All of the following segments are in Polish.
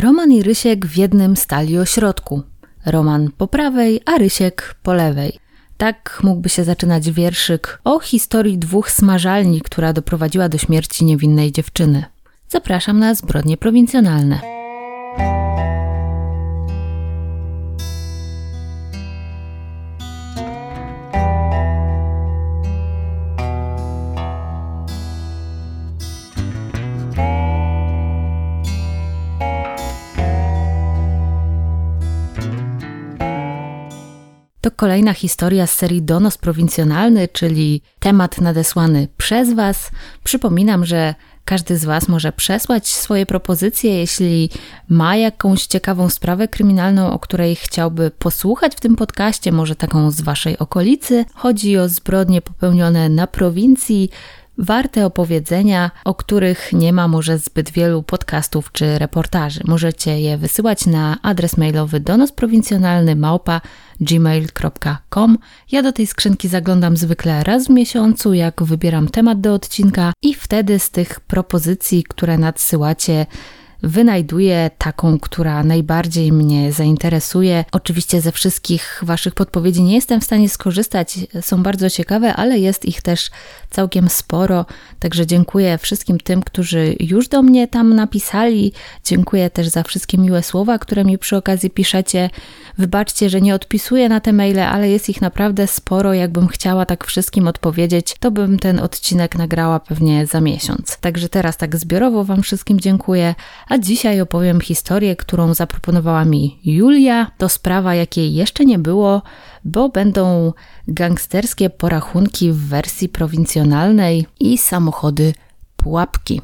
Roman i Rysiek w jednym stali ośrodku. Roman po prawej, a Rysiek po lewej. Tak mógłby się zaczynać wierszyk o historii dwóch smażalni, która doprowadziła do śmierci niewinnej dziewczyny. Zapraszam na zbrodnie prowincjonalne. Kolejna historia z serii Donos Prowincjonalny, czyli temat nadesłany przez Was. Przypominam, że każdy z Was może przesłać swoje propozycje, jeśli ma jakąś ciekawą sprawę kryminalną, o której chciałby posłuchać w tym podcaście, może taką z Waszej okolicy. Chodzi o zbrodnie popełnione na prowincji, warte opowiedzenia, o których nie ma może zbyt wielu podcastów czy reportaży. Możecie je wysyłać na adres mailowy donosprowincjonalny małpa. Ja do tej skrzynki zaglądam zwykle raz w miesiącu, jak wybieram temat do odcinka i wtedy z tych propozycji, które nadsyłacie, wynajduję taką, która najbardziej mnie zainteresuje. Oczywiście ze wszystkich Waszych podpowiedzi nie jestem w stanie skorzystać, są bardzo ciekawe, ale jest ich też całkiem sporo. Także dziękuję wszystkim tym, którzy już do mnie tam napisali. Dziękuję też za wszystkie miłe słowa, które mi przy okazji piszecie. Wybaczcie, że nie odpisuję na te maile, ale jest ich naprawdę sporo. Jakbym chciała tak wszystkim odpowiedzieć, to bym ten odcinek nagrała pewnie za miesiąc. Także teraz tak zbiorowo Wam wszystkim dziękuję. A dzisiaj opowiem historię, którą zaproponowała mi Julia. To sprawa, jakiej jeszcze nie było, bo będą gangsterskie porachunki w wersji prowincjonalnej i samochody pułapki.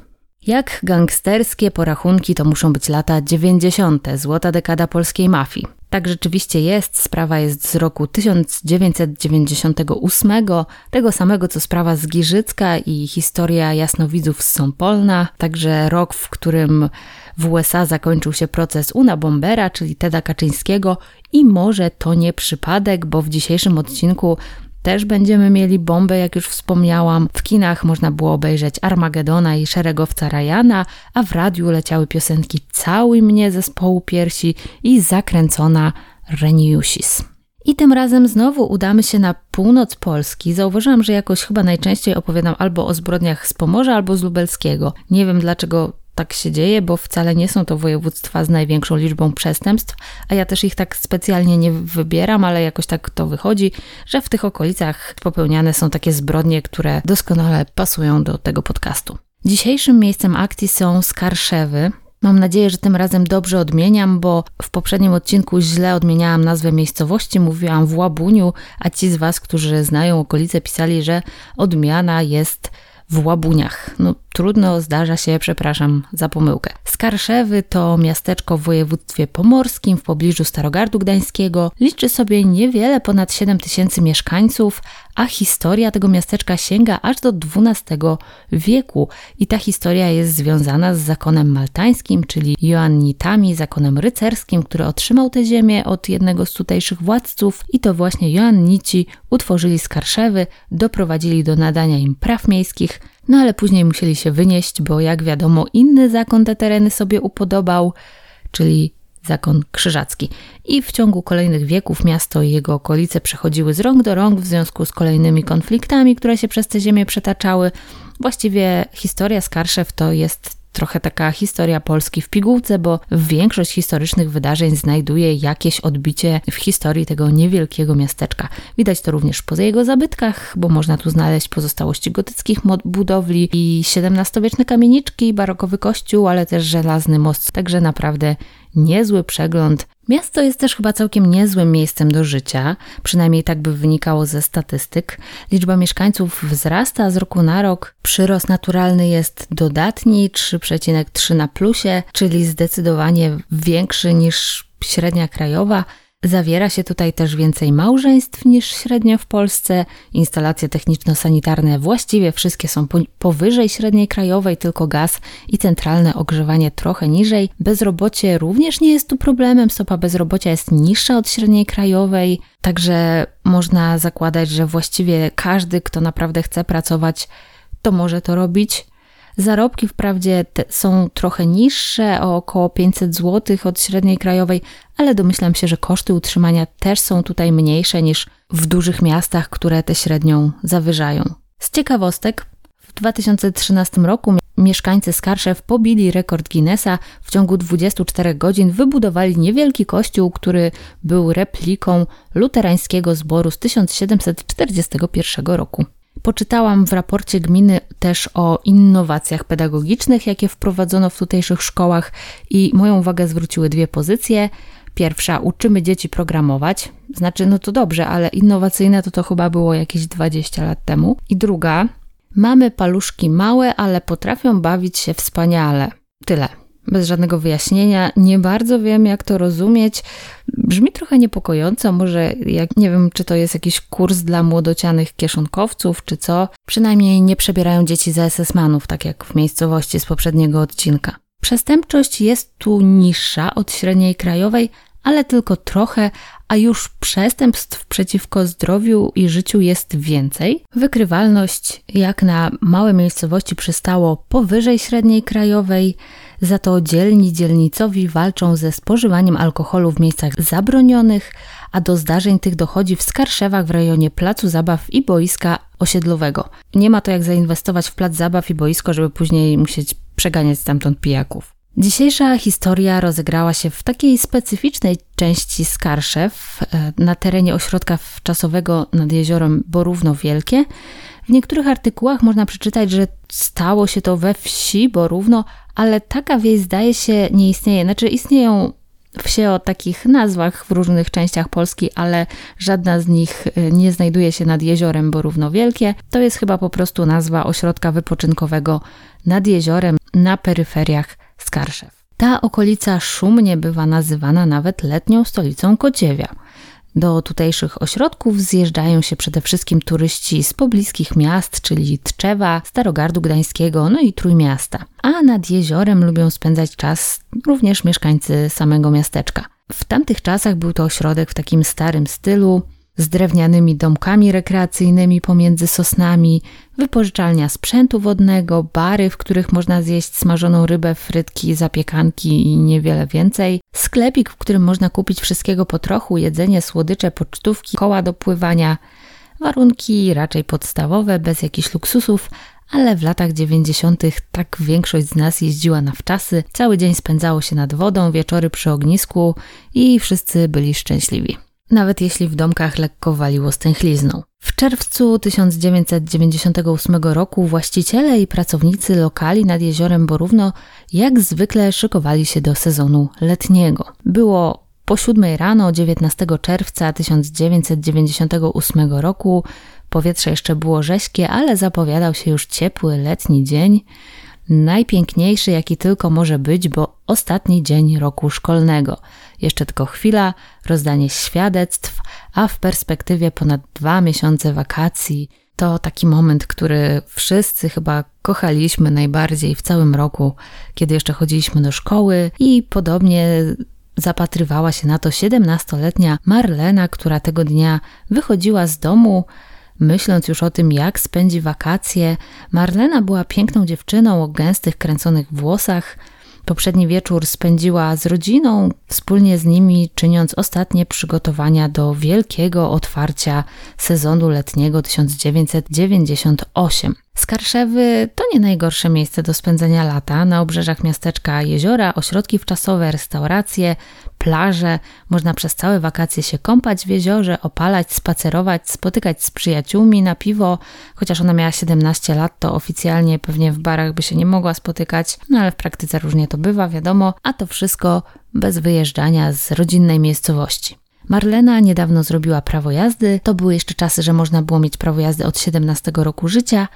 Jak gangsterskie porachunki to muszą być lata 90., złota dekada polskiej mafii. Tak rzeczywiście jest, sprawa jest z roku 1998, tego samego co sprawa z Giżycka i historia jasnowidzów z Sąpolna, także rok, w którym w USA zakończył się proces Una Bombera, czyli Teda Kaczyńskiego. I może to nie przypadek, bo w dzisiejszym odcinku też będziemy mieli bombę, jak już wspomniałam. W kinach można było obejrzeć Armagedona i Szeregowca Ryana, a w radiu leciały piosenki Całuj mnie zespołu piersi i Zakręcona Reniusis. I tym razem znowu udamy się na północ Polski. Zauważyłam, że jakoś chyba najczęściej opowiadam albo o zbrodniach z Pomorza, albo z Lubelskiego. Nie wiem dlaczego tak się dzieje, bo wcale nie są to województwa z największą liczbą przestępstw, a ja też ich tak specjalnie nie wybieram, ale jakoś tak to wychodzi, że w tych okolicach popełniane są takie zbrodnie, które doskonale pasują do tego podcastu. Dzisiejszym miejscem akcji są Skarszewy. Mam nadzieję, że tym razem dobrze odmieniam, bo w poprzednim odcinku źle odmieniałam nazwę miejscowości, mówiłam w Łabuniu, a ci z Was, którzy znają okolice, pisali, że odmiana jest w Łabuniach. No trudno, zdarza się, przepraszam za pomyłkę. Skarszewy to miasteczko w województwie pomorskim w pobliżu Starogardu Gdańskiego. Liczy sobie niewiele ponad 7 tysięcy mieszkańców, a historia tego miasteczka sięga aż do XII wieku. I ta historia jest związana z zakonem maltańskim, czyli Joannitami, zakonem rycerskim, który otrzymał tę ziemię od jednego z tutejszych władców. I to właśnie Joannici utworzyli Skarszewy, doprowadzili do nadania im praw miejskich, no ale później musieli się wynieść, bo jak wiadomo, inny zakon te tereny sobie upodobał, czyli zakon krzyżacki. I w ciągu kolejnych wieków miasto i jego okolice przechodziły z rąk do rąk w związku z kolejnymi konfliktami, które się przez te ziemię przetaczały. Właściwie historia Skarszew to jest trochę taka historia Polski w pigułce, bo większość historycznych wydarzeń znajduje jakieś odbicie w historii tego niewielkiego miasteczka. Widać to również po jego zabytkach, bo można tu znaleźć pozostałości gotyckich budowli i XVII-wieczne kamieniczki, barokowy kościół, ale też żelazny most. Także naprawdę niezły przegląd. Miasto jest też chyba całkiem niezłym miejscem do życia, przynajmniej tak by wynikało ze statystyk. Liczba mieszkańców wzrasta z roku na rok. Przyrost naturalny jest dodatni 3,3 na plusie, czyli zdecydowanie większy niż średnia krajowa. Zawiera się tutaj też więcej małżeństw niż średnio w Polsce. Instalacje techniczno-sanitarne właściwie wszystkie są powyżej średniej krajowej, tylko gaz i centralne ogrzewanie trochę niżej. Bezrobocie również nie jest tu problemem, stopa bezrobocia jest niższa od średniej krajowej, także można zakładać, że właściwie każdy, kto naprawdę chce pracować, to może to robić. Zarobki wprawdzie są trochę niższe, o około 500 zł od średniej krajowej, ale domyślam się, że koszty utrzymania też są tutaj mniejsze niż w dużych miastach, które tę średnią zawyżają. Z ciekawostek, w 2013 roku mieszkańcy Skarszew pobili rekord Guinnessa. W ciągu 24 godzin wybudowali niewielki kościół, który był repliką luterańskiego zboru z 1741 roku. Poczytałam w raporcie gminy też o innowacjach pedagogicznych, jakie wprowadzono w tutejszych szkołach, i moją uwagę zwróciły dwie pozycje. Pierwsza, uczymy dzieci programować. Znaczy, no to dobrze, ale innowacyjne to to chyba było jakieś 20 lat temu. I druga, mamy paluszki małe, ale potrafią bawić się wspaniale. Tyle bez żadnego wyjaśnienia. Nie bardzo wiem, jak to rozumieć. Brzmi trochę niepokojąco, może jak nie wiem, czy to jest jakiś kurs dla młodocianych kieszonkowców, czy co. Przynajmniej nie przebierają dzieci za SS-manów, tak jak w miejscowości z poprzedniego odcinka. Przestępczość jest tu niższa od średniej krajowej, ale tylko trochę, a już przestępstw przeciwko zdrowiu i życiu jest więcej. Wykrywalność, jak na małe miejscowości przystało, powyżej średniej krajowej, za to dzielni dzielnicowi walczą ze spożywaniem alkoholu w miejscach zabronionych, a do zdarzeń tych dochodzi w Skarszewach w rejonie placu zabaw i boiska osiedlowego. Nie ma to jak zainwestować w plac zabaw i boisko, żeby później musieć przeganiać stamtąd pijaków. Dzisiejsza historia rozegrała się w takiej specyficznej części Skarszew, e, na terenie ośrodka wczasowego nad jeziorem Borówno Wielkie. Niektórych artykułach można przeczytać, że stało się to we wsi Borówno, ale taka wieś zdaje się nie istnieje. Znaczy istnieją wsie o takich nazwach w różnych częściach Polski, ale żadna z nich e, nie znajduje się nad jeziorem Borówno Wielkie. To jest chyba po prostu nazwa ośrodka wypoczynkowego nad jeziorem na peryferiach Skarszew. Ta okolica szumnie bywa nazywana nawet letnią stolicą Kociewia. Do tutejszych ośrodków zjeżdżają się przede wszystkim turyści z pobliskich miast, czyli Tczewa, Starogardu Gdańskiego, no i Trójmiasta. A nad jeziorem lubią spędzać czas również mieszkańcy samego miasteczka. W tamtych czasach był to ośrodek w takim starym stylu, z drewnianymi domkami rekreacyjnymi pomiędzy sosnami, wypożyczalnia sprzętu wodnego, bary, w których można zjeść smażoną rybę, frytki, zapiekanki i niewiele więcej, sklepik, w którym można kupić wszystkiego po trochu, jedzenie, słodycze, pocztówki, koła do pływania. Warunki raczej podstawowe, bez jakichś luksusów, ale w latach 90. tak większość z nas jeździła na wczasy, cały dzień spędzało się nad wodą, wieczory przy ognisku i wszyscy byli szczęśliwi nawet jeśli w domkach lekko waliło stęchlizną. W czerwcu 1998 roku właściciele i pracownicy lokali nad jeziorem Borówno jak zwykle szykowali się do sezonu letniego. Było po 7 rano 19 czerwca 1998 roku. Powietrze jeszcze było rześkie, ale zapowiadał się już ciepły letni dzień najpiękniejszy, jaki tylko może być, bo ostatni dzień roku szkolnego. Jeszcze tylko chwila, rozdanie świadectw, a w perspektywie ponad dwa miesiące wakacji. To taki moment, który wszyscy chyba kochaliśmy najbardziej w całym roku, kiedy jeszcze chodziliśmy do szkoły i podobnie zapatrywała się na to 17-letnia Marlena, która tego dnia wychodziła z domu Myśląc już o tym, jak spędzi wakacje, Marlena była piękną dziewczyną o gęstych, kręconych włosach. Poprzedni wieczór spędziła z rodziną, wspólnie z nimi czyniąc ostatnie przygotowania do wielkiego otwarcia sezonu letniego 1998. Skarszewy to nie najgorsze miejsce do spędzenia lata. Na obrzeżach miasteczka jeziora, ośrodki wczasowe, restauracje, plaże. Można przez całe wakacje się kąpać w jeziorze, opalać, spacerować, spotykać z przyjaciółmi na piwo. Chociaż ona miała 17 lat, to oficjalnie pewnie w barach by się nie mogła spotykać, no ale w praktyce różnie to bywa, wiadomo. A to wszystko bez wyjeżdżania z rodzinnej miejscowości. Marlena niedawno zrobiła prawo jazdy. To były jeszcze czasy, że można było mieć prawo jazdy od 17 roku życia.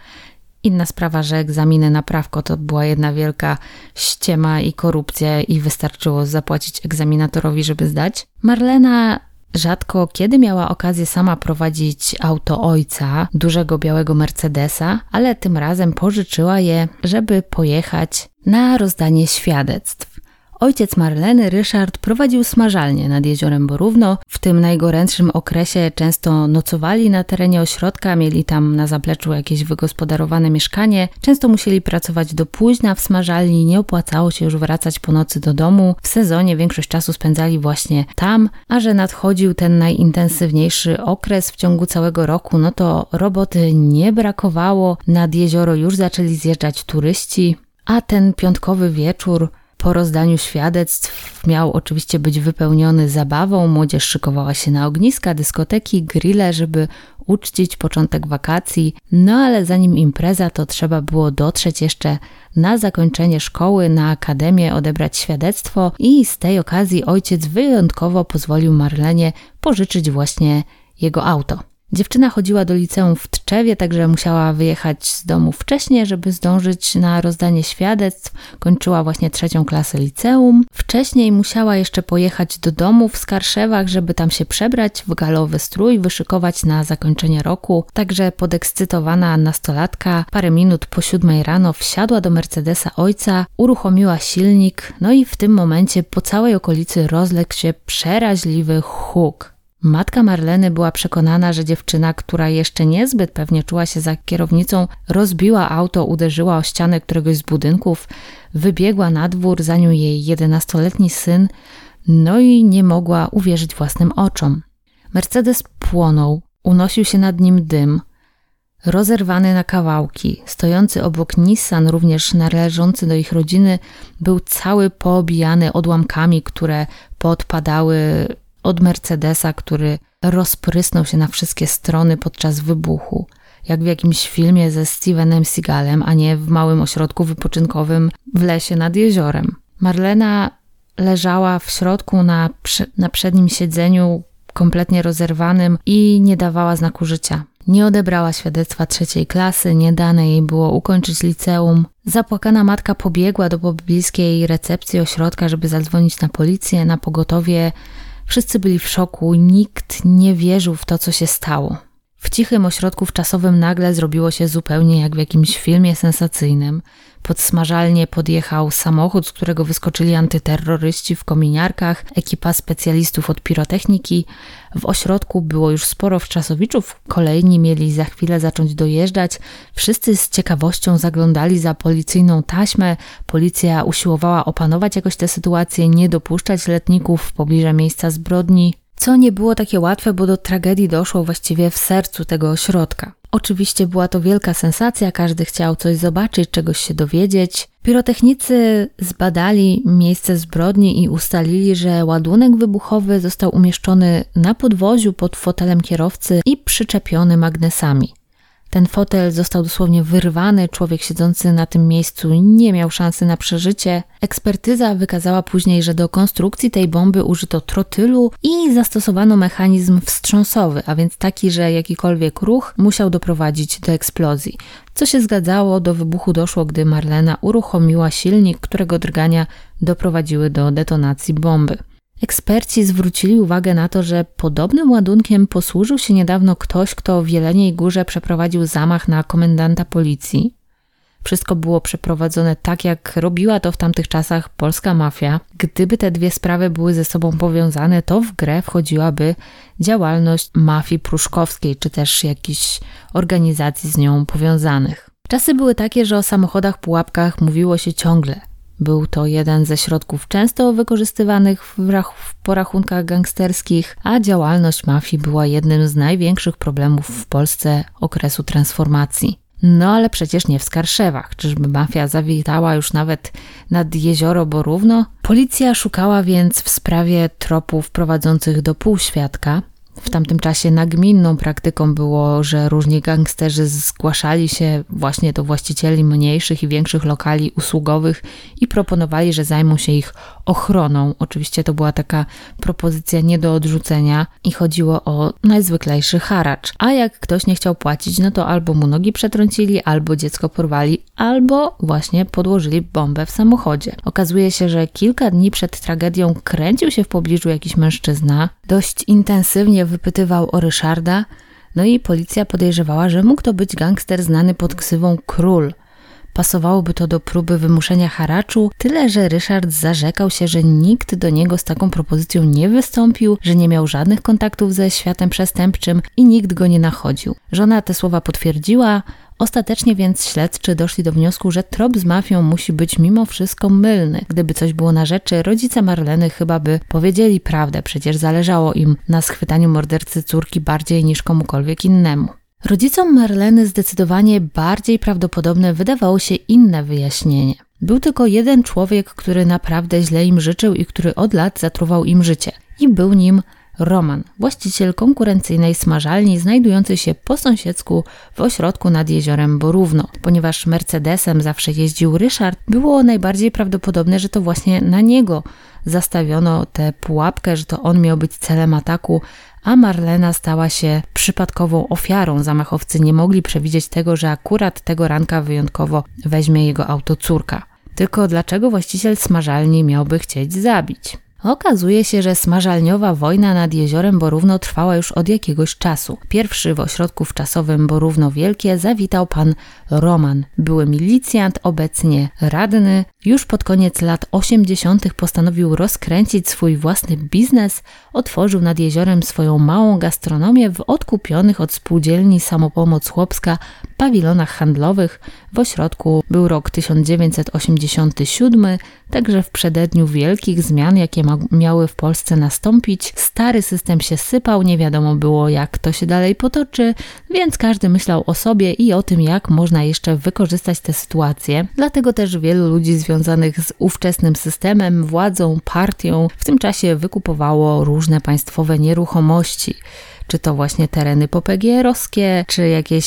Inna sprawa, że egzaminy na prawko to była jedna wielka ściema i korupcja i wystarczyło zapłacić egzaminatorowi, żeby zdać. Marlena rzadko kiedy miała okazję sama prowadzić auto ojca, dużego białego Mercedesa, ale tym razem pożyczyła je, żeby pojechać na rozdanie świadectw. Ojciec Marleny, Ryszard, prowadził smażalnię nad jeziorem Borówno. W tym najgorętszym okresie często nocowali na terenie ośrodka, mieli tam na zapleczu jakieś wygospodarowane mieszkanie. Często musieli pracować do późna w smażalni, nie opłacało się już wracać po nocy do domu. W sezonie większość czasu spędzali właśnie tam, a że nadchodził ten najintensywniejszy okres w ciągu całego roku, no to roboty nie brakowało. Nad jezioro już zaczęli zjeżdżać turyści, a ten piątkowy wieczór po rozdaniu świadectw miał oczywiście być wypełniony zabawą. Młodzież szykowała się na ogniska, dyskoteki, grille, żeby uczcić początek wakacji. No ale zanim impreza, to trzeba było dotrzeć jeszcze na zakończenie szkoły, na akademię, odebrać świadectwo i z tej okazji ojciec wyjątkowo pozwolił Marlenie pożyczyć właśnie jego auto. Dziewczyna chodziła do liceum w Tczewie, także musiała wyjechać z domu wcześniej, żeby zdążyć na rozdanie świadectw. Kończyła właśnie trzecią klasę liceum. Wcześniej musiała jeszcze pojechać do domu w Skarszewach, żeby tam się przebrać w galowy strój, wyszykować na zakończenie roku. Także podekscytowana nastolatka parę minut po siódmej rano wsiadła do Mercedesa ojca, uruchomiła silnik, no i w tym momencie po całej okolicy rozległ się przeraźliwy huk. Matka Marleny była przekonana, że dziewczyna, która jeszcze niezbyt pewnie czuła się za kierownicą, rozbiła auto, uderzyła o ścianę któregoś z budynków, wybiegła na dwór, zanim jej jedenastoletni syn, no i nie mogła uwierzyć własnym oczom. Mercedes płonął, unosił się nad nim dym, rozerwany na kawałki. Stojący obok Nissan, również należący do ich rodziny, był cały poobijany odłamkami, które podpadały od Mercedesa, który rozprysnął się na wszystkie strony podczas wybuchu, jak w jakimś filmie ze Stevenem Seagalem, a nie w małym ośrodku wypoczynkowym w lesie nad jeziorem. Marlena leżała w środku na, na przednim siedzeniu, kompletnie rozerwanym i nie dawała znaku życia. Nie odebrała świadectwa trzeciej klasy, nie dane jej było ukończyć liceum. Zapłakana matka pobiegła do pobliskiej recepcji ośrodka, żeby zadzwonić na policję, na pogotowie Wszyscy byli w szoku, nikt nie wierzył w to, co się stało. W cichym ośrodku wczasowym nagle zrobiło się zupełnie jak w jakimś filmie sensacyjnym. Pod smażalnię podjechał samochód, z którego wyskoczyli antyterroryści w kominiarkach, ekipa specjalistów od pirotechniki. W ośrodku było już sporo wczasowiczów, kolejni mieli za chwilę zacząć dojeżdżać. Wszyscy z ciekawością zaglądali za policyjną taśmę. Policja usiłowała opanować jakoś tę sytuację, nie dopuszczać letników w pobliże miejsca zbrodni co nie było takie łatwe, bo do tragedii doszło właściwie w sercu tego ośrodka. Oczywiście była to wielka sensacja, każdy chciał coś zobaczyć, czegoś się dowiedzieć. Pirotechnicy zbadali miejsce zbrodni i ustalili, że ładunek wybuchowy został umieszczony na podwoziu pod fotelem kierowcy i przyczepiony magnesami. Ten fotel został dosłownie wyrwany, człowiek siedzący na tym miejscu nie miał szansy na przeżycie. Ekspertyza wykazała później, że do konstrukcji tej bomby użyto trotylu i zastosowano mechanizm wstrząsowy, a więc taki, że jakikolwiek ruch musiał doprowadzić do eksplozji. Co się zgadzało, do wybuchu doszło, gdy Marlena uruchomiła silnik, którego drgania doprowadziły do detonacji bomby. Eksperci zwrócili uwagę na to, że podobnym ładunkiem posłużył się niedawno ktoś, kto w Jeleniej Górze przeprowadził zamach na komendanta policji. Wszystko było przeprowadzone tak, jak robiła to w tamtych czasach polska mafia. Gdyby te dwie sprawy były ze sobą powiązane, to w grę wchodziłaby działalność mafii pruszkowskiej, czy też jakichś organizacji z nią powiązanych. Czasy były takie, że o samochodach pułapkach mówiło się ciągle. Był to jeden ze środków często wykorzystywanych w, rach- w porachunkach gangsterskich, a działalność mafii była jednym z największych problemów w Polsce okresu transformacji. No ale przecież nie w Skarszewach. Czyżby mafia zawitała już nawet nad jezioro Borówno? Policja szukała więc w sprawie tropów prowadzących do półświadka, w tamtym czasie nagminną praktyką było, że różni gangsterzy zgłaszali się właśnie do właścicieli mniejszych i większych lokali usługowych i proponowali, że zajmą się ich ochroną. Oczywiście to była taka propozycja nie do odrzucenia i chodziło o najzwyklejszy haracz. A jak ktoś nie chciał płacić, no to albo mu nogi przetrącili, albo dziecko porwali, albo właśnie podłożyli bombę w samochodzie. Okazuje się, że kilka dni przed tragedią kręcił się w pobliżu jakiś mężczyzna, dość intensywnie wypytywał o Ryszarda, no i policja podejrzewała, że mógł to być gangster znany pod ksywą Król. Pasowałoby to do próby wymuszenia haraczu, tyle że Ryszard zarzekał się, że nikt do niego z taką propozycją nie wystąpił, że nie miał żadnych kontaktów ze światem przestępczym i nikt go nie nachodził. Żona te słowa potwierdziła, Ostatecznie więc śledczy doszli do wniosku, że trop z mafią musi być mimo wszystko mylny. Gdyby coś było na rzeczy, rodzice Marleny chyba by powiedzieli prawdę, przecież zależało im na schwytaniu mordercy córki bardziej niż komukolwiek innemu. Rodzicom Marleny zdecydowanie bardziej prawdopodobne wydawało się inne wyjaśnienie. Był tylko jeden człowiek, który naprawdę źle im życzył i który od lat zatruwał im życie. I był nim Roman, właściciel konkurencyjnej smażalni znajdującej się po sąsiedzku w ośrodku nad jeziorem Borówno. Ponieważ Mercedesem zawsze jeździł Ryszard, było najbardziej prawdopodobne, że to właśnie na niego zastawiono tę pułapkę, że to on miał być celem ataku, a Marlena stała się przypadkową ofiarą. Zamachowcy nie mogli przewidzieć tego, że akurat tego ranka wyjątkowo weźmie jego auto córka. Tylko dlaczego właściciel smażalni miałby chcieć zabić? Okazuje się, że smażalniowa wojna nad jeziorem Borówno trwała już od jakiegoś czasu. Pierwszy w ośrodku wczasowym Borówno Wielkie zawitał pan Roman, były milicjant, obecnie radny. Już pod koniec lat 80. postanowił rozkręcić swój własny biznes, otworzył nad jeziorem swoją małą gastronomię w odkupionych od spółdzielni Samopomoc Chłopska pawilonach handlowych. W ośrodku był rok 1987, także w przededniu wielkich zmian, jakie miały w Polsce nastąpić. Stary system się sypał, nie wiadomo było jak to się dalej potoczy, więc każdy myślał o sobie i o tym, jak można jeszcze wykorzystać tę sytuację. Dlatego też wielu ludzi związanych z ówczesnym systemem, władzą, partią w tym czasie wykupowało różne państwowe nieruchomości. Czy to właśnie tereny popegierowskie, czy jakieś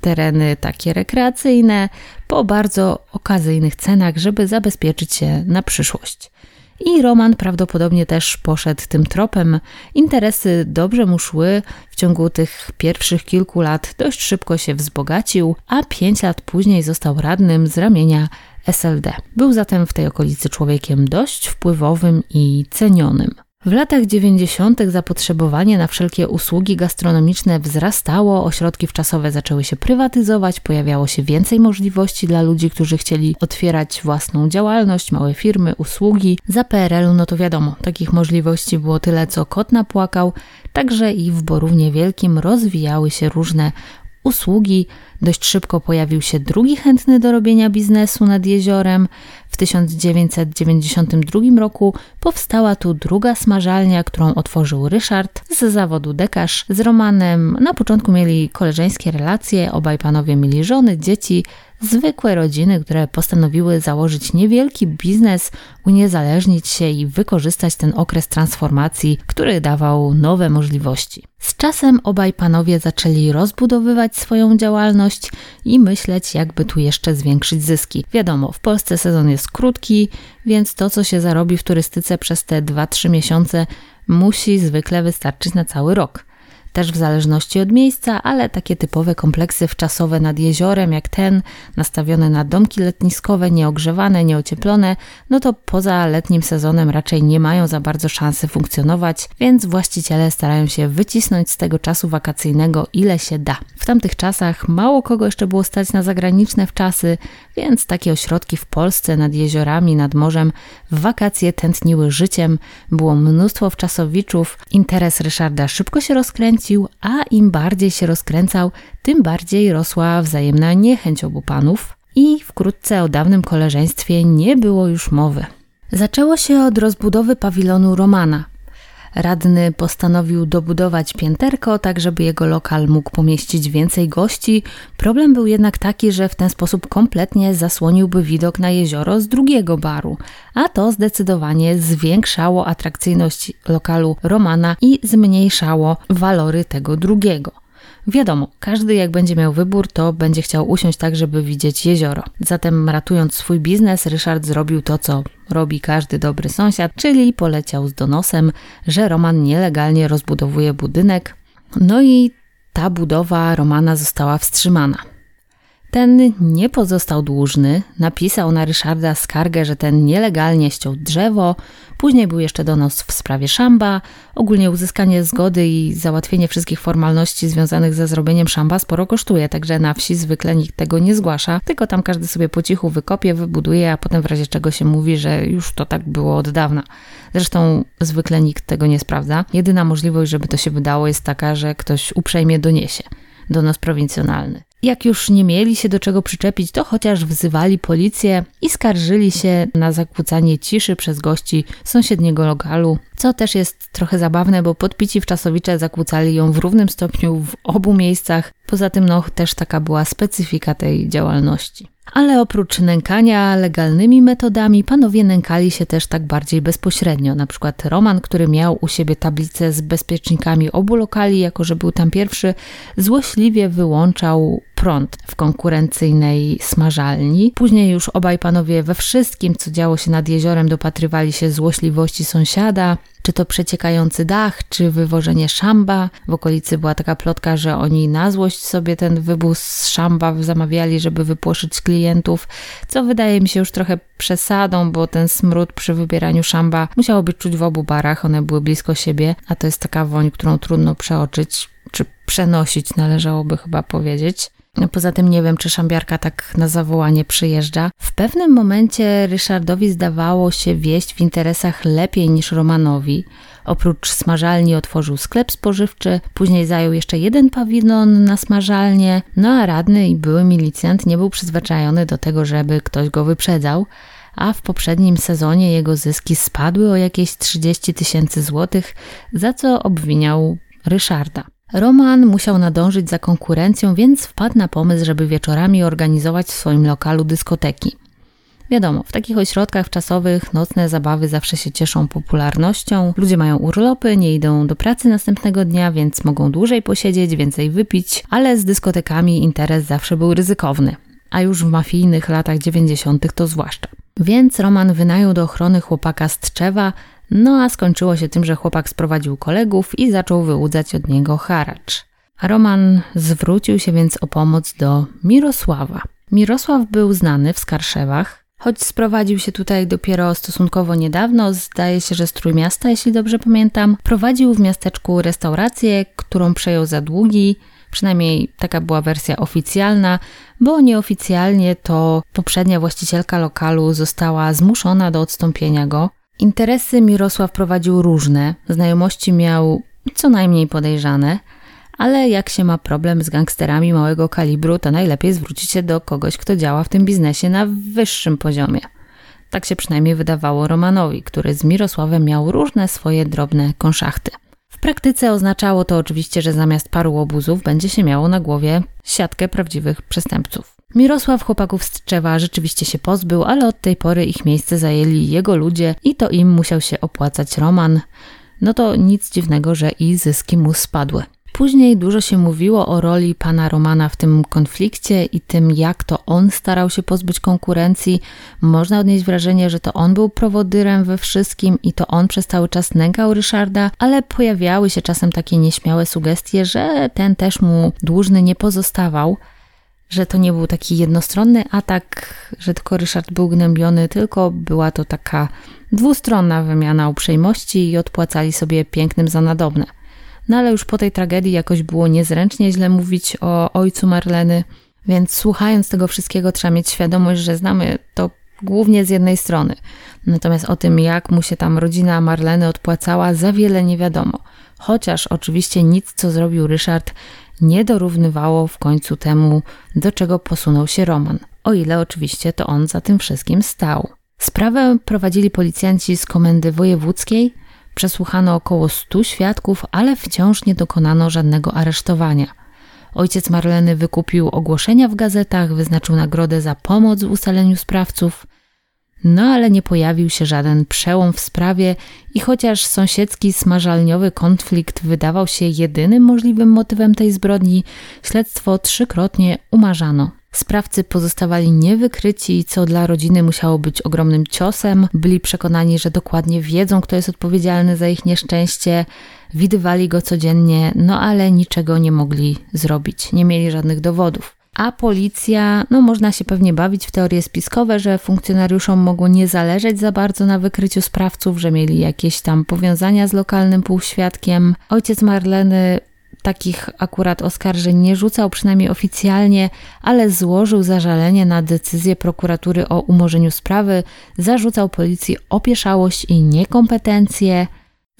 tereny takie rekreacyjne po bardzo okazyjnych cenach, żeby zabezpieczyć się na przyszłość. I Roman prawdopodobnie też poszedł tym tropem. Interesy dobrze mu szły. W ciągu tych pierwszych kilku lat dość szybko się wzbogacił, a pięć lat później został radnym z ramienia SLD. Był zatem w tej okolicy człowiekiem dość wpływowym i cenionym. W latach 90. zapotrzebowanie na wszelkie usługi gastronomiczne wzrastało, ośrodki wczasowe zaczęły się prywatyzować, pojawiało się więcej możliwości dla ludzi, którzy chcieli otwierać własną działalność, małe firmy, usługi. Za PRL-u, no to wiadomo, takich możliwości było tyle, co kot napłakał, także i w Borównie Wielkim rozwijały się różne usługi. Dość szybko pojawił się drugi chętny do robienia biznesu nad jeziorem. W 1992 roku powstała tu druga smażalnia, którą otworzył Ryszard z zawodu dekarz. Z Romanem na początku mieli koleżeńskie relacje, obaj panowie mieli żony, dzieci, zwykłe rodziny, które postanowiły założyć niewielki biznes, uniezależnić się i wykorzystać ten okres transformacji, który dawał nowe możliwości. Z czasem obaj panowie zaczęli rozbudowywać swoją działalność i myśleć, jakby tu jeszcze zwiększyć zyski. Wiadomo, w Polsce sezon jest krótki, więc to, co się zarobi w turystyce przez te 2-3 miesiące, musi zwykle wystarczyć na cały rok też w zależności od miejsca, ale takie typowe kompleksy wczasowe nad jeziorem, jak ten, nastawione na domki letniskowe, nieogrzewane, nieocieplone, no to poza letnim sezonem raczej nie mają za bardzo szansy funkcjonować, więc właściciele starają się wycisnąć z tego czasu wakacyjnego ile się da. W tamtych czasach mało kogo jeszcze było stać na zagraniczne wczasy, więc takie ośrodki w Polsce nad jeziorami, nad morzem w wakacje tętniły życiem, było mnóstwo wczasowiczów, interes Ryszarda szybko się rozkręcił, a im bardziej się rozkręcał, tym bardziej rosła wzajemna niechęć obu panów i wkrótce o dawnym koleżeństwie nie było już mowy. Zaczęło się od rozbudowy pawilonu Romana. Radny postanowił dobudować pięterko, tak żeby jego lokal mógł pomieścić więcej gości. Problem był jednak taki, że w ten sposób kompletnie zasłoniłby widok na jezioro z drugiego baru, a to zdecydowanie zwiększało atrakcyjność lokalu Romana i zmniejszało walory tego drugiego. Wiadomo, każdy jak będzie miał wybór, to będzie chciał usiąść tak, żeby widzieć jezioro. Zatem ratując swój biznes, Ryszard zrobił to, co robi każdy dobry sąsiad, czyli poleciał z donosem, że Roman nielegalnie rozbudowuje budynek. No i ta budowa Romana została wstrzymana. Ten nie pozostał dłużny, napisał na Ryszarda skargę, że ten nielegalnie ściął drzewo, później był jeszcze donos w sprawie szamba, ogólnie uzyskanie zgody i załatwienie wszystkich formalności związanych ze zrobieniem szamba sporo kosztuje, także na wsi zwykle nikt tego nie zgłasza, tylko tam każdy sobie po cichu wykopie, wybuduje, a potem w razie czego się mówi, że już to tak było od dawna. Zresztą zwykle nikt tego nie sprawdza. Jedyna możliwość, żeby to się wydało jest taka, że ktoś uprzejmie doniesie donos prowincjonalny. Jak już nie mieli się do czego przyczepić, to chociaż wzywali policję i skarżyli się na zakłócanie ciszy przez gości sąsiedniego lokalu, co też jest trochę zabawne, bo podpici wczasowicze zakłócali ją w równym stopniu w obu miejscach. Poza tym, no, też taka była specyfika tej działalności. Ale oprócz nękania legalnymi metodami, panowie nękali się też tak bardziej bezpośrednio. Na przykład Roman, który miał u siebie tablicę z bezpiecznikami obu lokali, jako że był tam pierwszy, złośliwie wyłączał prąd w konkurencyjnej smażalni. Później już obaj panowie we wszystkim, co działo się nad jeziorem, dopatrywali się złośliwości sąsiada, czy to przeciekający dach, czy wywożenie szamba. W okolicy była taka plotka, że oni na złość sobie ten wybóz z szamba zamawiali, żeby wypłoszyć klientów, co wydaje mi się już trochę przesadą, bo ten smród przy wybieraniu szamba musiało być czuć w obu barach, one były blisko siebie, a to jest taka woń, którą trudno przeoczyć, czy przenosić należałoby chyba powiedzieć. No, poza tym nie wiem, czy szambiarka tak na zawołanie przyjeżdża. W pewnym momencie Ryszardowi zdawało się wieść w interesach lepiej niż Romanowi. Oprócz smażalni otworzył sklep spożywczy, później zajął jeszcze jeden pawilon na smażalnię, no a radny i były milicjant nie był przyzwyczajony do tego, żeby ktoś go wyprzedzał a w poprzednim sezonie jego zyski spadły o jakieś 30 tysięcy złotych, za co obwiniał Ryszarda. Roman musiał nadążyć za konkurencją, więc wpadł na pomysł, żeby wieczorami organizować w swoim lokalu dyskoteki. Wiadomo, w takich ośrodkach czasowych nocne zabawy zawsze się cieszą popularnością. Ludzie mają urlopy, nie idą do pracy następnego dnia, więc mogą dłużej posiedzieć, więcej wypić, ale z dyskotekami interes zawsze był ryzykowny. A już w mafijnych latach 90. to zwłaszcza. Więc Roman wynajął do ochrony chłopaka z Tczewa, no a skończyło się tym, że chłopak sprowadził kolegów i zaczął wyłudzać od niego haracz. Roman zwrócił się więc o pomoc do Mirosława. Mirosław był znany w Skarszewach, choć sprowadził się tutaj dopiero stosunkowo niedawno, zdaje się, że z Trójmiasta, jeśli dobrze pamiętam. Prowadził w miasteczku restaurację, którą przejął za długi, przynajmniej taka była wersja oficjalna, bo nieoficjalnie to poprzednia właścicielka lokalu została zmuszona do odstąpienia go. Interesy Mirosław prowadził różne, znajomości miał co najmniej podejrzane, ale jak się ma problem z gangsterami małego kalibru, to najlepiej zwrócić się do kogoś, kto działa w tym biznesie na wyższym poziomie. Tak się przynajmniej wydawało Romanowi, który z Mirosławem miał różne swoje drobne konszachty. W praktyce oznaczało to oczywiście, że zamiast paru obuzów będzie się miało na głowie siatkę prawdziwych przestępców. Mirosław chłopaków z Tczewa rzeczywiście się pozbył, ale od tej pory ich miejsce zajęli jego ludzie i to im musiał się opłacać Roman. No to nic dziwnego, że i zyski mu spadły. Później dużo się mówiło o roli pana Romana w tym konflikcie i tym, jak to on starał się pozbyć konkurencji. Można odnieść wrażenie, że to on był prowodyrem we wszystkim i to on przez cały czas nękał Ryszarda, ale pojawiały się czasem takie nieśmiałe sugestie, że ten też mu dłużny nie pozostawał że to nie był taki jednostronny atak, że tylko Ryszard był gnębiony, tylko była to taka dwustronna wymiana uprzejmości i odpłacali sobie pięknym za nadobne. No ale już po tej tragedii jakoś było niezręcznie źle mówić o ojcu Marleny, więc słuchając tego wszystkiego trzeba mieć świadomość, że znamy to głównie z jednej strony. Natomiast o tym, jak mu się tam rodzina Marleny odpłacała, za wiele nie wiadomo. Chociaż oczywiście nic, co zrobił Ryszard, nie dorównywało w końcu temu, do czego posunął się Roman, o ile oczywiście to on za tym wszystkim stał. Sprawę prowadzili policjanci z komendy wojewódzkiej, przesłuchano około stu świadków, ale wciąż nie dokonano żadnego aresztowania. Ojciec Marleny wykupił ogłoszenia w gazetach, wyznaczył nagrodę za pomoc w ustaleniu sprawców, no ale nie pojawił się żaden przełom w sprawie i chociaż sąsiedzki smażalniowy konflikt wydawał się jedynym możliwym motywem tej zbrodni, śledztwo trzykrotnie umarzano. Sprawcy pozostawali niewykryci, co dla rodziny musiało być ogromnym ciosem. Byli przekonani, że dokładnie wiedzą, kto jest odpowiedzialny za ich nieszczęście, widywali go codziennie, no ale niczego nie mogli zrobić, nie mieli żadnych dowodów. A policja, no można się pewnie bawić w teorie spiskowe, że funkcjonariuszom mogło nie zależeć za bardzo na wykryciu sprawców, że mieli jakieś tam powiązania z lokalnym półświadkiem. Ojciec Marleny takich akurat oskarżeń nie rzucał, przynajmniej oficjalnie, ale złożył zażalenie na decyzję prokuratury o umorzeniu sprawy, zarzucał policji opieszałość i niekompetencje.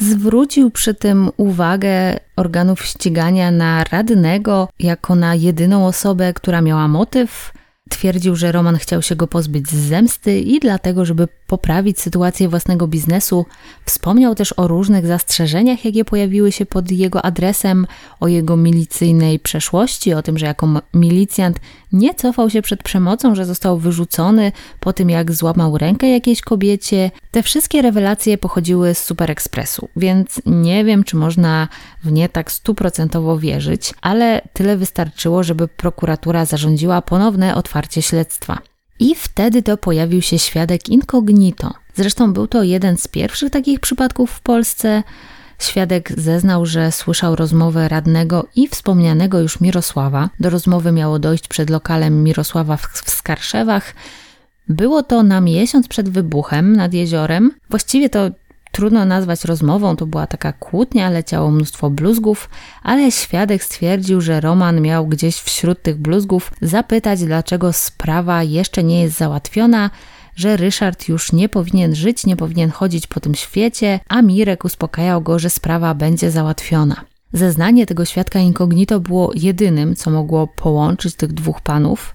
Zwrócił przy tym uwagę organów ścigania na radnego jako na jedyną osobę, która miała motyw Twierdził, że Roman chciał się go pozbyć z zemsty i dlatego, żeby poprawić sytuację własnego biznesu, wspomniał też o różnych zastrzeżeniach, jakie pojawiły się pod jego adresem, o jego milicyjnej przeszłości, o tym, że jako milicjant nie cofał się przed przemocą, że został wyrzucony po tym, jak złamał rękę jakiejś kobiecie. Te wszystkie rewelacje pochodziły z Super Expressu, więc nie wiem, czy można w nie tak stuprocentowo wierzyć, ale tyle wystarczyło, żeby prokuratura zarządziła ponowne otwarcie śledztwa. I wtedy to pojawił się świadek incognito. Zresztą był to jeden z pierwszych takich przypadków w Polsce. Świadek zeznał, że słyszał rozmowę radnego i wspomnianego już Mirosława. Do rozmowy miało dojść przed lokalem Mirosława w Skarszewach. Było to na miesiąc przed wybuchem nad jeziorem. Właściwie to trudno nazwać rozmową, to była taka kłótnia, leciało mnóstwo bluzgów, ale świadek stwierdził, że Roman miał gdzieś wśród tych bluzgów zapytać, dlaczego sprawa jeszcze nie jest załatwiona, że Ryszard już nie powinien żyć, nie powinien chodzić po tym świecie, a Mirek uspokajał go, że sprawa będzie załatwiona. Zeznanie tego świadka incognito było jedynym, co mogło połączyć tych dwóch panów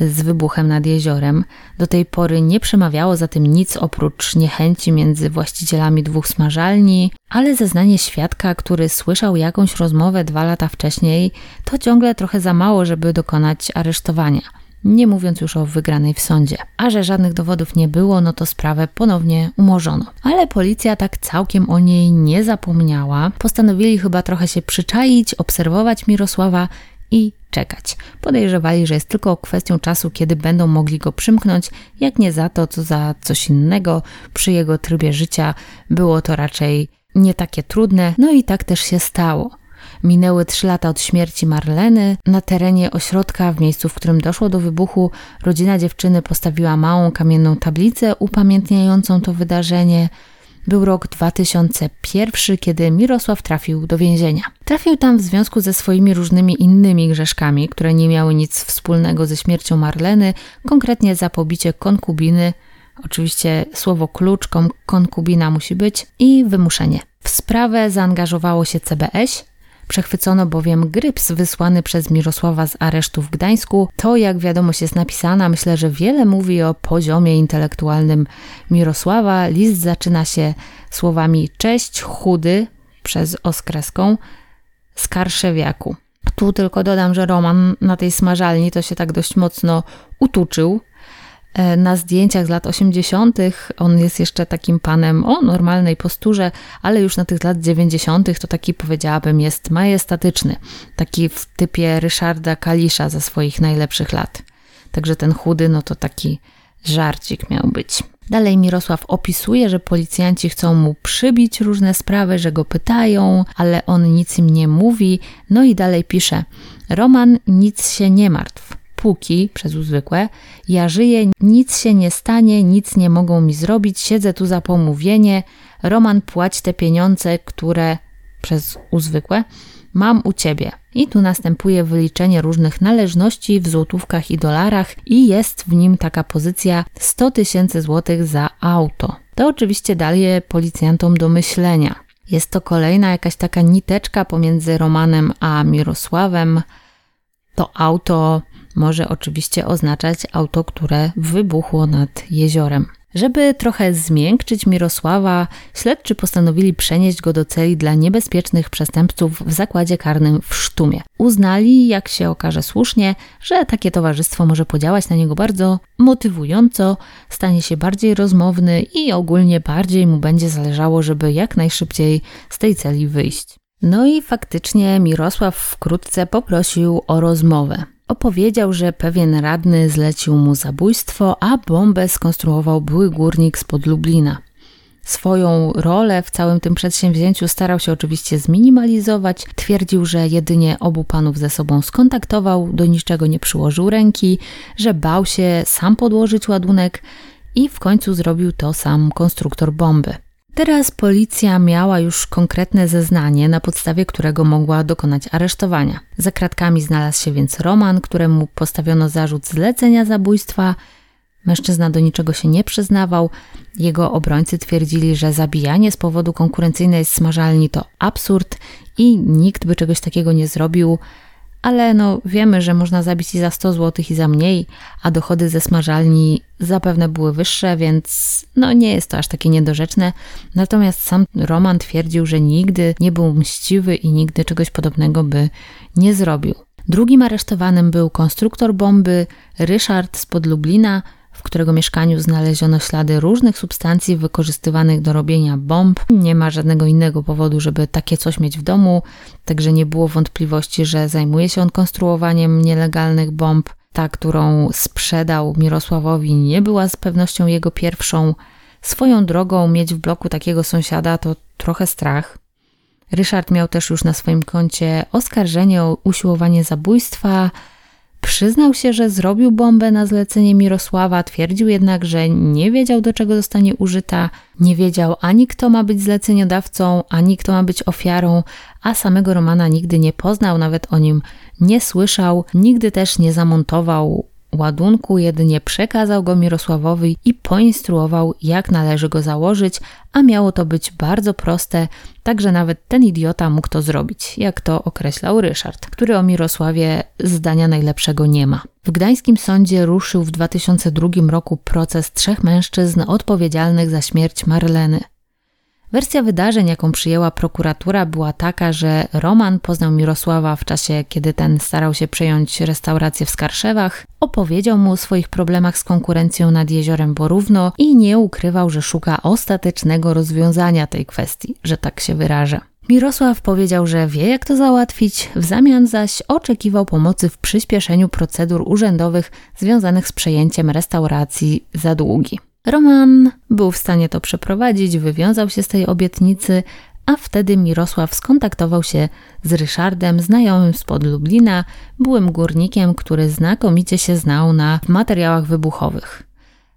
z wybuchem nad jeziorem. Do tej pory nie przemawiało za tym nic oprócz niechęci między właścicielami dwóch smażalni, ale zeznanie świadka, który słyszał jakąś rozmowę dwa lata wcześniej, to ciągle trochę za mało, żeby dokonać aresztowania nie mówiąc już o wygranej w sądzie. A że żadnych dowodów nie było, no to sprawę ponownie umorzono. Ale policja tak całkiem o niej nie zapomniała. Postanowili chyba trochę się przyczaić, obserwować Mirosława i czekać. Podejrzewali, że jest tylko kwestią czasu, kiedy będą mogli go przymknąć, jak nie za to, co za coś innego. Przy jego trybie życia było to raczej nie takie trudne, no i tak też się stało. Minęły trzy lata od śmierci Marleny. Na terenie ośrodka, w miejscu, w którym doszło do wybuchu, rodzina dziewczyny postawiła małą kamienną tablicę upamiętniającą to wydarzenie. Był rok 2001, kiedy Mirosław trafił do więzienia. Trafił tam w związku ze swoimi różnymi innymi grzeszkami, które nie miały nic wspólnego ze śmiercią Marleny, konkretnie za pobicie konkubiny, oczywiście słowo klucz, konkubina musi być, i wymuszenie. W sprawę zaangażowało się CBS, Przechwycono bowiem gryps wysłany przez Mirosława z aresztu w Gdańsku. To, jak wiadomość jest napisana, myślę, że wiele mówi o poziomie intelektualnym Mirosława. List zaczyna się słowami cześć chudy przez oskreską skarszewiaku. Tu tylko dodam, że Roman na tej smażalni to się tak dość mocno utuczył, na zdjęciach z lat 80. on jest jeszcze takim panem o normalnej posturze, ale już na tych lat 90. to taki powiedziałabym jest majestatyczny, taki w typie Ryszarda Kalisza ze swoich najlepszych lat. Także ten chudy, no to taki żarcik miał być. Dalej Mirosław opisuje, że policjanci chcą mu przybić różne sprawy, że go pytają, ale on nic im nie mówi. No i dalej pisze: Roman, nic się nie martw póki, przez uzwykłe, ja żyję, nic się nie stanie, nic nie mogą mi zrobić, siedzę tu za pomówienie, Roman płać te pieniądze, które, przez uzwykłe, mam u ciebie. I tu następuje wyliczenie różnych należności w złotówkach i dolarach i jest w nim taka pozycja 100 tysięcy złotych za auto. To oczywiście daje policjantom do myślenia. Jest to kolejna jakaś taka niteczka pomiędzy Romanem a Mirosławem. To auto może oczywiście oznaczać auto, które wybuchło nad jeziorem. Żeby trochę zmiękczyć Mirosława, śledczy postanowili przenieść go do celi dla niebezpiecznych przestępców w zakładzie karnym w Sztumie. Uznali, jak się okaże słusznie, że takie towarzystwo może podziałać na niego bardzo motywująco, stanie się bardziej rozmowny i ogólnie bardziej mu będzie zależało, żeby jak najszybciej z tej celi wyjść. No i faktycznie Mirosław wkrótce poprosił o rozmowę. Opowiedział, że pewien radny zlecił mu zabójstwo, a bombę skonstruował były górnik spod Lublina. Swoją rolę w całym tym przedsięwzięciu starał się oczywiście zminimalizować. Twierdził, że jedynie obu panów ze sobą skontaktował, do niczego nie przyłożył ręki, że bał się sam podłożyć ładunek i w końcu zrobił to sam konstruktor bomby. Teraz policja miała już konkretne zeznanie, na podstawie którego mogła dokonać aresztowania. Za kratkami znalazł się więc Roman, któremu postawiono zarzut zlecenia zabójstwa. Mężczyzna do niczego się nie przyznawał. Jego obrońcy twierdzili, że zabijanie z powodu konkurencyjnej smażalni to absurd i nikt by czegoś takiego nie zrobił ale no wiemy, że można zabić i za 100 zł i za mniej, a dochody ze smażalni zapewne były wyższe, więc no nie jest to aż takie niedorzeczne. Natomiast sam Roman twierdził, że nigdy nie był mściwy i nigdy czegoś podobnego by nie zrobił. Drugim aresztowanym był konstruktor bomby Ryszard z Lublina, w którego mieszkaniu znaleziono ślady różnych substancji wykorzystywanych do robienia bomb. Nie ma żadnego innego powodu, żeby takie coś mieć w domu, także nie było wątpliwości, że zajmuje się on konstruowaniem nielegalnych bomb. Ta, którą sprzedał Mirosławowi, nie była z pewnością jego pierwszą. Swoją drogą mieć w bloku takiego sąsiada to trochę strach. Ryszard miał też już na swoim koncie oskarżenie o usiłowanie zabójstwa, Przyznał się, że zrobił bombę na zlecenie Mirosława, twierdził jednak, że nie wiedział do czego zostanie użyta, nie wiedział ani kto ma być zleceniodawcą, ani kto ma być ofiarą, a samego Romana nigdy nie poznał, nawet o nim nie słyszał, nigdy też nie zamontował ładunku jedynie przekazał go Mirosławowi i poinstruował, jak należy go założyć, a miało to być bardzo proste, tak że nawet ten idiota mógł to zrobić, jak to określał Ryszard, który o Mirosławie zdania najlepszego nie ma. W gdańskim sądzie ruszył w 2002 roku proces trzech mężczyzn odpowiedzialnych za śmierć Marleny. Wersja wydarzeń, jaką przyjęła prokuratura, była taka, że Roman poznał Mirosława w czasie, kiedy ten starał się przejąć restaurację w Skarszewach, opowiedział mu o swoich problemach z konkurencją nad jeziorem Borówno i nie ukrywał, że szuka ostatecznego rozwiązania tej kwestii, że tak się wyrażę. Mirosław powiedział, że wie jak to załatwić, w zamian zaś oczekiwał pomocy w przyspieszeniu procedur urzędowych związanych z przejęciem restauracji za długi. Roman był w stanie to przeprowadzić, wywiązał się z tej obietnicy, a wtedy Mirosław skontaktował się z Ryszardem, znajomym spod Lublina, byłym górnikiem, który znakomicie się znał na materiałach wybuchowych.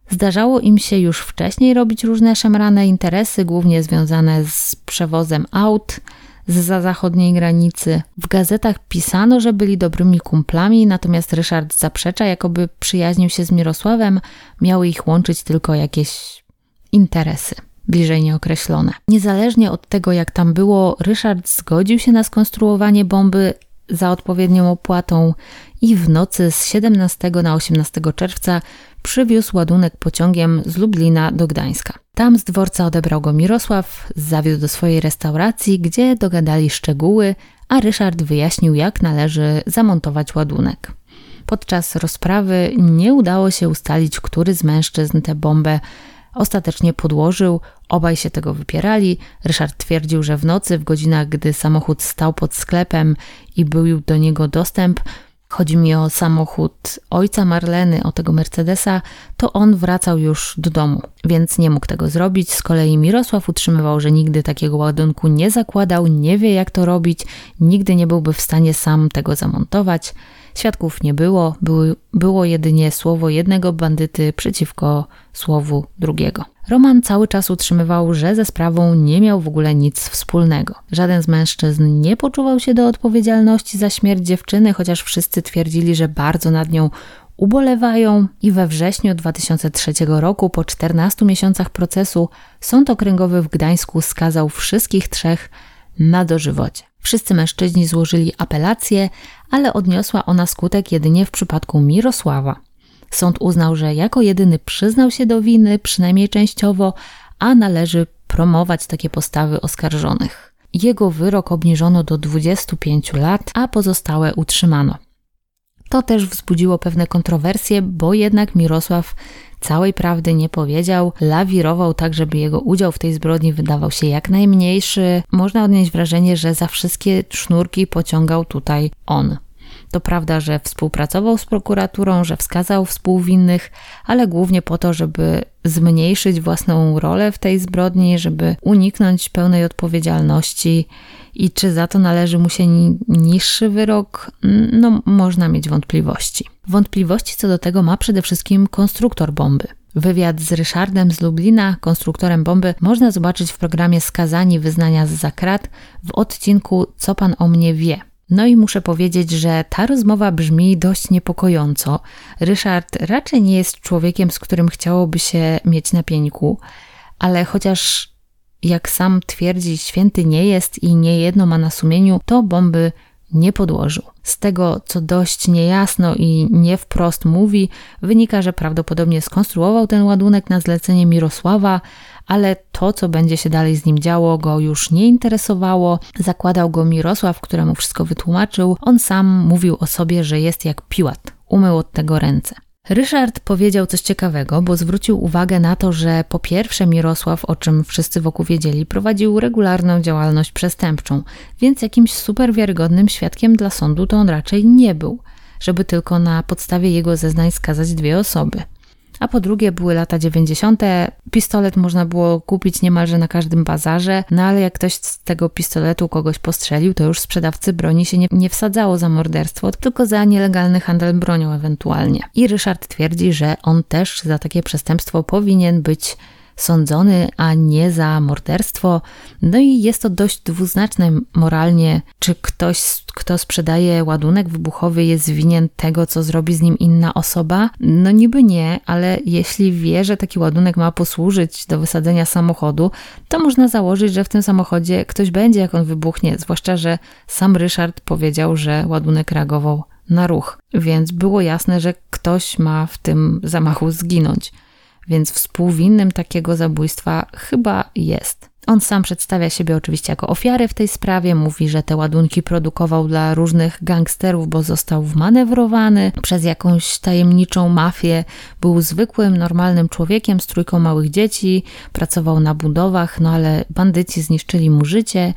Zdarzało im się już wcześniej robić różne szemrane interesy, głównie związane z przewozem aut, za zachodniej granicy. W gazetach pisano, że byli dobrymi kumplami, natomiast Ryszard zaprzecza, jakoby przyjaźnił się z Mirosławem, miały ich łączyć tylko jakieś interesy bliżej nieokreślone. Niezależnie od tego, jak tam było, Ryszard zgodził się na skonstruowanie bomby za odpowiednią opłatą i w nocy z 17 na 18 czerwca przywiózł ładunek pociągiem z Lublina do Gdańska. Tam z dworca odebrał go Mirosław, zawiódł do swojej restauracji, gdzie dogadali szczegóły, a Ryszard wyjaśnił, jak należy zamontować ładunek. Podczas rozprawy nie udało się ustalić, który z mężczyzn tę bombę ostatecznie podłożył. Obaj się tego wypierali. Ryszard twierdził, że w nocy, w godzinach, gdy samochód stał pod sklepem i był do niego dostęp, chodzi mi o samochód ojca Marleny, o tego Mercedesa, to on wracał już do domu, więc nie mógł tego zrobić. Z kolei Mirosław utrzymywał, że nigdy takiego ładunku nie zakładał, nie wie jak to robić, nigdy nie byłby w stanie sam tego zamontować. Świadków nie było, było, jedynie słowo jednego bandyty przeciwko słowu drugiego. Roman cały czas utrzymywał, że ze sprawą nie miał w ogóle nic wspólnego. Żaden z mężczyzn nie poczuwał się do odpowiedzialności za śmierć dziewczyny, chociaż wszyscy twierdzili, że bardzo nad nią ubolewają i we wrześniu 2003 roku, po 14 miesiącach procesu, Sąd Okręgowy w Gdańsku skazał wszystkich trzech na dożywocie. Wszyscy mężczyźni złożyli apelację, ale odniosła ona skutek jedynie w przypadku Mirosława. Sąd uznał, że jako jedyny przyznał się do winy, przynajmniej częściowo, a należy promować takie postawy oskarżonych. Jego wyrok obniżono do 25 lat, a pozostałe utrzymano. To też wzbudziło pewne kontrowersje, bo jednak Mirosław całej prawdy nie powiedział, lawirował tak, żeby jego udział w tej zbrodni wydawał się jak najmniejszy. Można odnieść wrażenie, że za wszystkie sznurki pociągał tutaj on. To prawda, że współpracował z prokuraturą, że wskazał współwinnych, ale głównie po to, żeby zmniejszyć własną rolę w tej zbrodni, żeby uniknąć pełnej odpowiedzialności. I czy za to należy mu się niższy wyrok? No, można mieć wątpliwości. Wątpliwości co do tego ma przede wszystkim konstruktor bomby. Wywiad z Ryszardem z Lublina, konstruktorem bomby, można zobaczyć w programie Skazani Wyznania z Zakrat w odcinku Co Pan o mnie wie. No i muszę powiedzieć, że ta rozmowa brzmi dość niepokojąco. Ryszard raczej nie jest człowiekiem, z którym chciałoby się mieć na pieńku, ale chociaż jak sam twierdzi, święty nie jest i nie jedno ma na sumieniu, to bomby nie podłożył. Z tego, co dość niejasno i nie wprost mówi, wynika, że prawdopodobnie skonstruował ten ładunek na zlecenie Mirosława, ale to, co będzie się dalej z nim działo, go już nie interesowało. Zakładał go Mirosław, któremu wszystko wytłumaczył. On sam mówił o sobie, że jest jak piłat. Umył od tego ręce. Ryszard powiedział coś ciekawego, bo zwrócił uwagę na to, że po pierwsze Mirosław, o czym wszyscy wokół wiedzieli, prowadził regularną działalność przestępczą, więc jakimś super wiarygodnym świadkiem dla sądu to on raczej nie był, żeby tylko na podstawie jego zeznań skazać dwie osoby a po drugie były lata 90. Pistolet można było kupić niemalże na każdym bazarze, no ale jak ktoś z tego pistoletu kogoś postrzelił, to już sprzedawcy broni się nie, nie wsadzało za morderstwo, tylko za nielegalny handel bronią ewentualnie. I Ryszard twierdzi, że on też za takie przestępstwo powinien być sądzony, a nie za morderstwo. No i jest to dość dwuznaczne moralnie, czy ktoś, kto sprzedaje ładunek wybuchowy, jest winien tego, co zrobi z nim inna osoba? No niby nie, ale jeśli wie, że taki ładunek ma posłużyć do wysadzenia samochodu, to można założyć, że w tym samochodzie ktoś będzie, jak on wybuchnie, zwłaszcza, że sam Ryszard powiedział, że ładunek reagował na ruch, więc było jasne, że ktoś ma w tym zamachu zginąć więc współwinnym takiego zabójstwa chyba jest. On sam przedstawia siebie oczywiście jako ofiarę w tej sprawie, mówi, że te ładunki produkował dla różnych gangsterów, bo został wmanewrowany przez jakąś tajemniczą mafię. Był zwykłym, normalnym człowiekiem z trójką małych dzieci, pracował na budowach, no ale bandyci zniszczyli mu życie,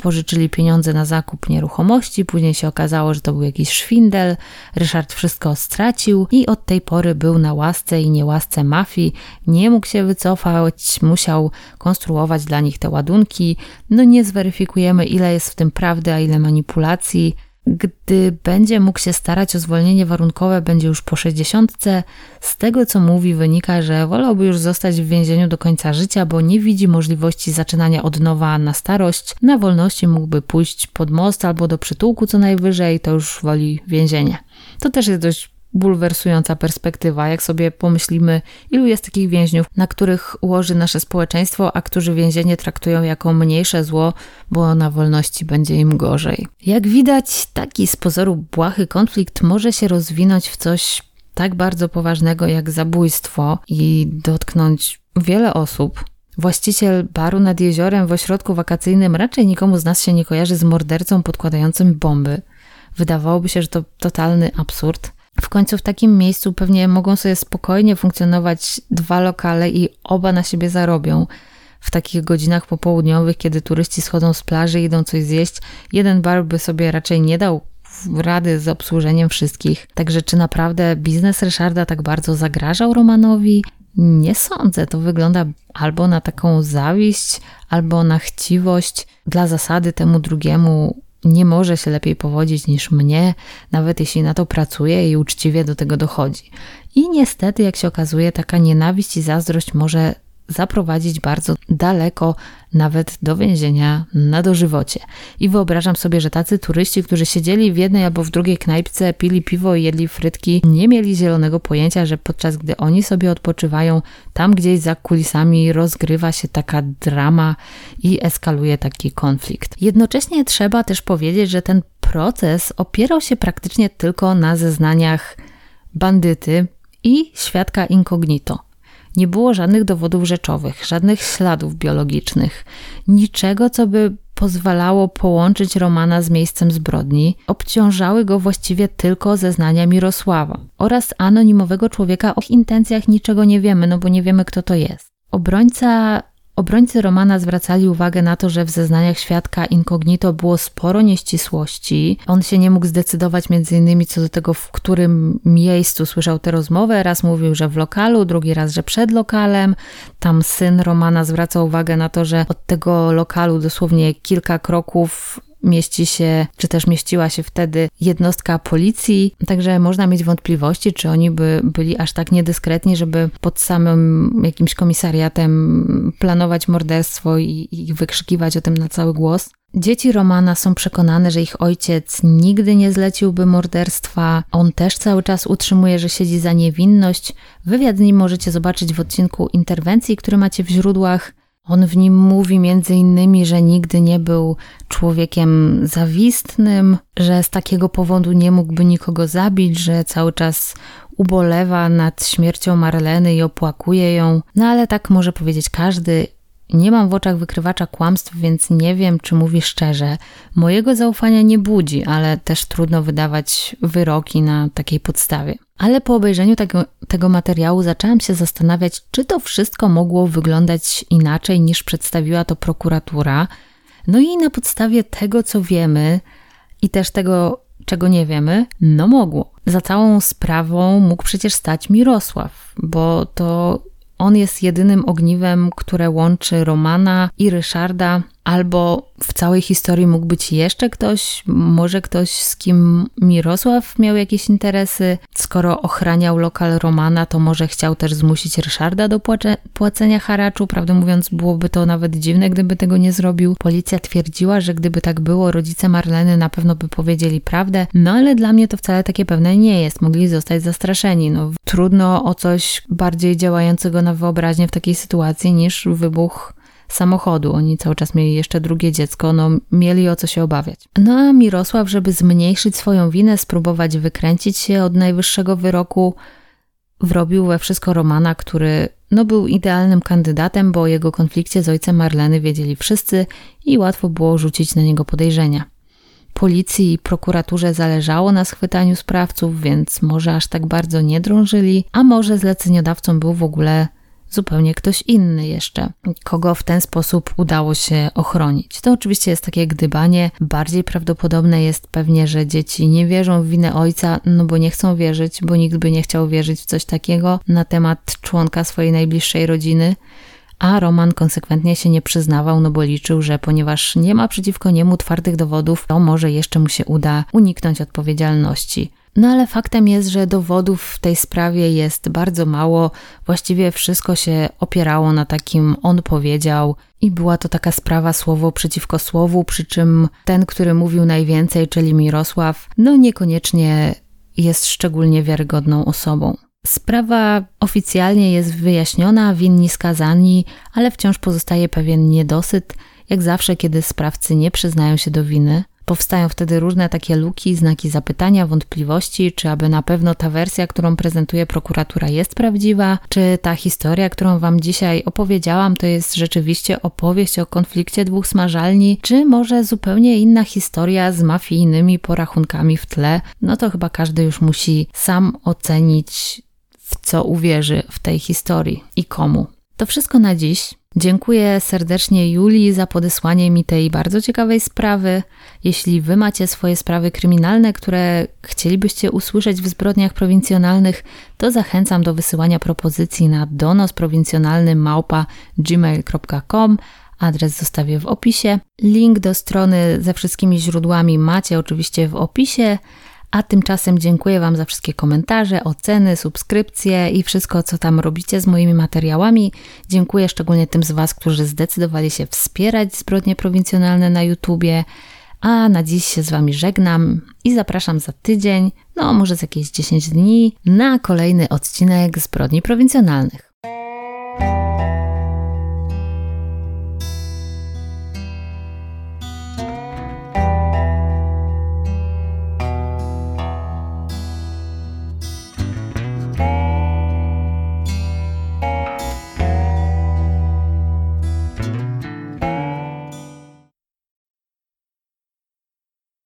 pożyczyli pieniądze na zakup nieruchomości, później się okazało, że to był jakiś szwindel, Ryszard wszystko stracił i od tej pory był na łasce i niełasce mafii, nie mógł się wycofać, musiał konstruować dla nich te ładunki. No nie zweryfikujemy, ile jest w tym prawdy, a ile manipulacji. Gdy będzie mógł się starać o zwolnienie warunkowe, będzie już po 60. Z tego co mówi, wynika, że wolałby już zostać w więzieniu do końca życia, bo nie widzi możliwości zaczynania od nowa na starość. Na wolności mógłby pójść pod most albo do przytułku co najwyżej, to już woli więzienie. To też jest dość bulwersująca perspektywa, jak sobie pomyślimy, ilu jest takich więźniów, na których ułoży nasze społeczeństwo, a którzy więzienie traktują jako mniejsze zło, bo na wolności będzie im gorzej. Jak widać, taki z pozoru błahy konflikt może się rozwinąć w coś tak bardzo poważnego jak zabójstwo i dotknąć wiele osób. Właściciel baru nad jeziorem w ośrodku wakacyjnym raczej nikomu z nas się nie kojarzy z mordercą podkładającym bomby. Wydawałoby się, że to totalny absurd. Końcu w takim miejscu pewnie mogą sobie spokojnie funkcjonować dwa lokale i oba na siebie zarobią. W takich godzinach popołudniowych, kiedy turyści schodzą z plaży i idą coś zjeść, jeden bar by sobie raczej nie dał rady z obsłużeniem wszystkich. Także czy naprawdę biznes Ryszarda tak bardzo zagrażał Romanowi? Nie sądzę. To wygląda albo na taką zawiść, albo na chciwość. Dla zasady temu drugiemu nie może się lepiej powodzić niż mnie, nawet jeśli na to pracuje i uczciwie do tego dochodzi. I niestety, jak się okazuje, taka nienawiść i zazdrość może zaprowadzić bardzo daleko, nawet do więzienia na dożywocie. I wyobrażam sobie, że tacy turyści, którzy siedzieli w jednej albo w drugiej knajpce, pili piwo i jedli frytki, nie mieli zielonego pojęcia, że podczas gdy oni sobie odpoczywają, tam gdzieś za kulisami rozgrywa się taka drama i eskaluje taki konflikt. Jednocześnie trzeba też powiedzieć, że ten proces opierał się praktycznie tylko na zeznaniach bandyty i świadka incognito. Nie było żadnych dowodów rzeczowych, żadnych śladów biologicznych, niczego, co by pozwalało połączyć Romana z miejscem zbrodni. Obciążały go właściwie tylko zeznania Mirosława oraz anonimowego człowieka. O intencjach niczego nie wiemy, no bo nie wiemy, kto to jest. Obrońca Obrońcy Romana zwracali uwagę na to, że w zeznaniach świadka incognito było sporo nieścisłości. On się nie mógł zdecydować między innymi co do tego, w którym miejscu słyszał tę rozmowę. Raz mówił, że w lokalu, drugi raz, że przed lokalem. Tam syn Romana zwraca uwagę na to, że od tego lokalu dosłownie kilka kroków mieści się, czy też mieściła się wtedy jednostka policji, także można mieć wątpliwości, czy oni by byli aż tak niedyskretni, żeby pod samym jakimś komisariatem planować morderstwo i, i wykrzykiwać o tym na cały głos. Dzieci Romana są przekonane, że ich ojciec nigdy nie zleciłby morderstwa. On też cały czas utrzymuje, że siedzi za niewinność. Wywiad z nim możecie zobaczyć w odcinku interwencji, który macie w źródłach. On w nim mówi między innymi, że nigdy nie był człowiekiem zawistnym, że z takiego powodu nie mógłby nikogo zabić, że cały czas ubolewa nad śmiercią Marleny i opłakuje ją. No ale tak może powiedzieć każdy. Nie mam w oczach wykrywacza kłamstw, więc nie wiem, czy mówi szczerze. Mojego zaufania nie budzi, ale też trudno wydawać wyroki na takiej podstawie. Ale po obejrzeniu tego, tego materiału zaczęłam się zastanawiać, czy to wszystko mogło wyglądać inaczej niż przedstawiła to prokuratura. No i na podstawie tego, co wiemy i też tego, czego nie wiemy, no mogło. Za całą sprawą mógł przecież stać Mirosław, bo to on jest jedynym ogniwem, które łączy Romana i Ryszarda, albo w całej historii mógł być jeszcze ktoś, może ktoś, z kim Mirosław miał jakieś interesy. Skoro ochraniał lokal Romana, to może chciał też zmusić Ryszarda do płacenia haraczu. Prawdę mówiąc, byłoby to nawet dziwne, gdyby tego nie zrobił. Policja twierdziła, że gdyby tak było, rodzice Marleny na pewno by powiedzieli prawdę, no ale dla mnie to wcale takie pewne nie jest. Mogli zostać zastraszeni. No, trudno o coś bardziej działającego na wyobraźnię w takiej sytuacji niż wybuch samochodu. Oni cały czas mieli jeszcze drugie dziecko, no mieli o co się obawiać. No a Mirosław, żeby zmniejszyć swoją winę, spróbować wykręcić się od najwyższego wyroku, wrobił we wszystko Romana, który no był idealnym kandydatem, bo o jego konflikcie z ojcem Marleny wiedzieli wszyscy i łatwo było rzucić na niego podejrzenia. Policji i prokuraturze zależało na schwytaniu sprawców, więc może aż tak bardzo nie drążyli, a może zleceniodawcą był w ogóle zupełnie ktoś inny jeszcze, kogo w ten sposób udało się ochronić. To oczywiście jest takie gdybanie. Bardziej prawdopodobne jest pewnie, że dzieci nie wierzą w winę ojca, no bo nie chcą wierzyć, bo nikt by nie chciał wierzyć w coś takiego na temat członka swojej najbliższej rodziny. A Roman konsekwentnie się nie przyznawał, no bo liczył, że ponieważ nie ma przeciwko niemu twardych dowodów, to może jeszcze mu się uda uniknąć odpowiedzialności. No ale faktem jest, że dowodów w tej sprawie jest bardzo mało. Właściwie wszystko się opierało na takim on powiedział, i była to taka sprawa słowo przeciwko słowu, przy czym ten, który mówił najwięcej, czyli Mirosław, no niekoniecznie jest szczególnie wiarygodną osobą. Sprawa oficjalnie jest wyjaśniona, winni skazani, ale wciąż pozostaje pewien niedosyt, jak zawsze, kiedy sprawcy nie przyznają się do winy. Powstają wtedy różne takie luki, znaki zapytania, wątpliwości, czy aby na pewno ta wersja, którą prezentuje prokuratura jest prawdziwa, czy ta historia, którą Wam dzisiaj opowiedziałam, to jest rzeczywiście opowieść o konflikcie dwóch smażalni, czy może zupełnie inna historia z mafijnymi porachunkami w tle. No to chyba każdy już musi sam ocenić, w co uwierzy w tej historii i komu. To wszystko na dziś. Dziękuję serdecznie Julii za podesłanie mi tej bardzo ciekawej sprawy. Jeśli Wy macie swoje sprawy kryminalne, które chcielibyście usłyszeć w zbrodniach prowincjonalnych, to zachęcam do wysyłania propozycji na donosprowincjonalny małpa gmail.com. Adres zostawię w opisie. Link do strony ze wszystkimi źródłami macie oczywiście w opisie. A tymczasem dziękuję Wam za wszystkie komentarze, oceny, subskrypcje i wszystko, co tam robicie z moimi materiałami. Dziękuję szczególnie tym z Was, którzy zdecydowali się wspierać zbrodnie prowincjonalne na YouTubie. A na dziś się z Wami żegnam i zapraszam za tydzień, no może z jakieś 10 dni, na kolejny odcinek zbrodni prowincjonalnych.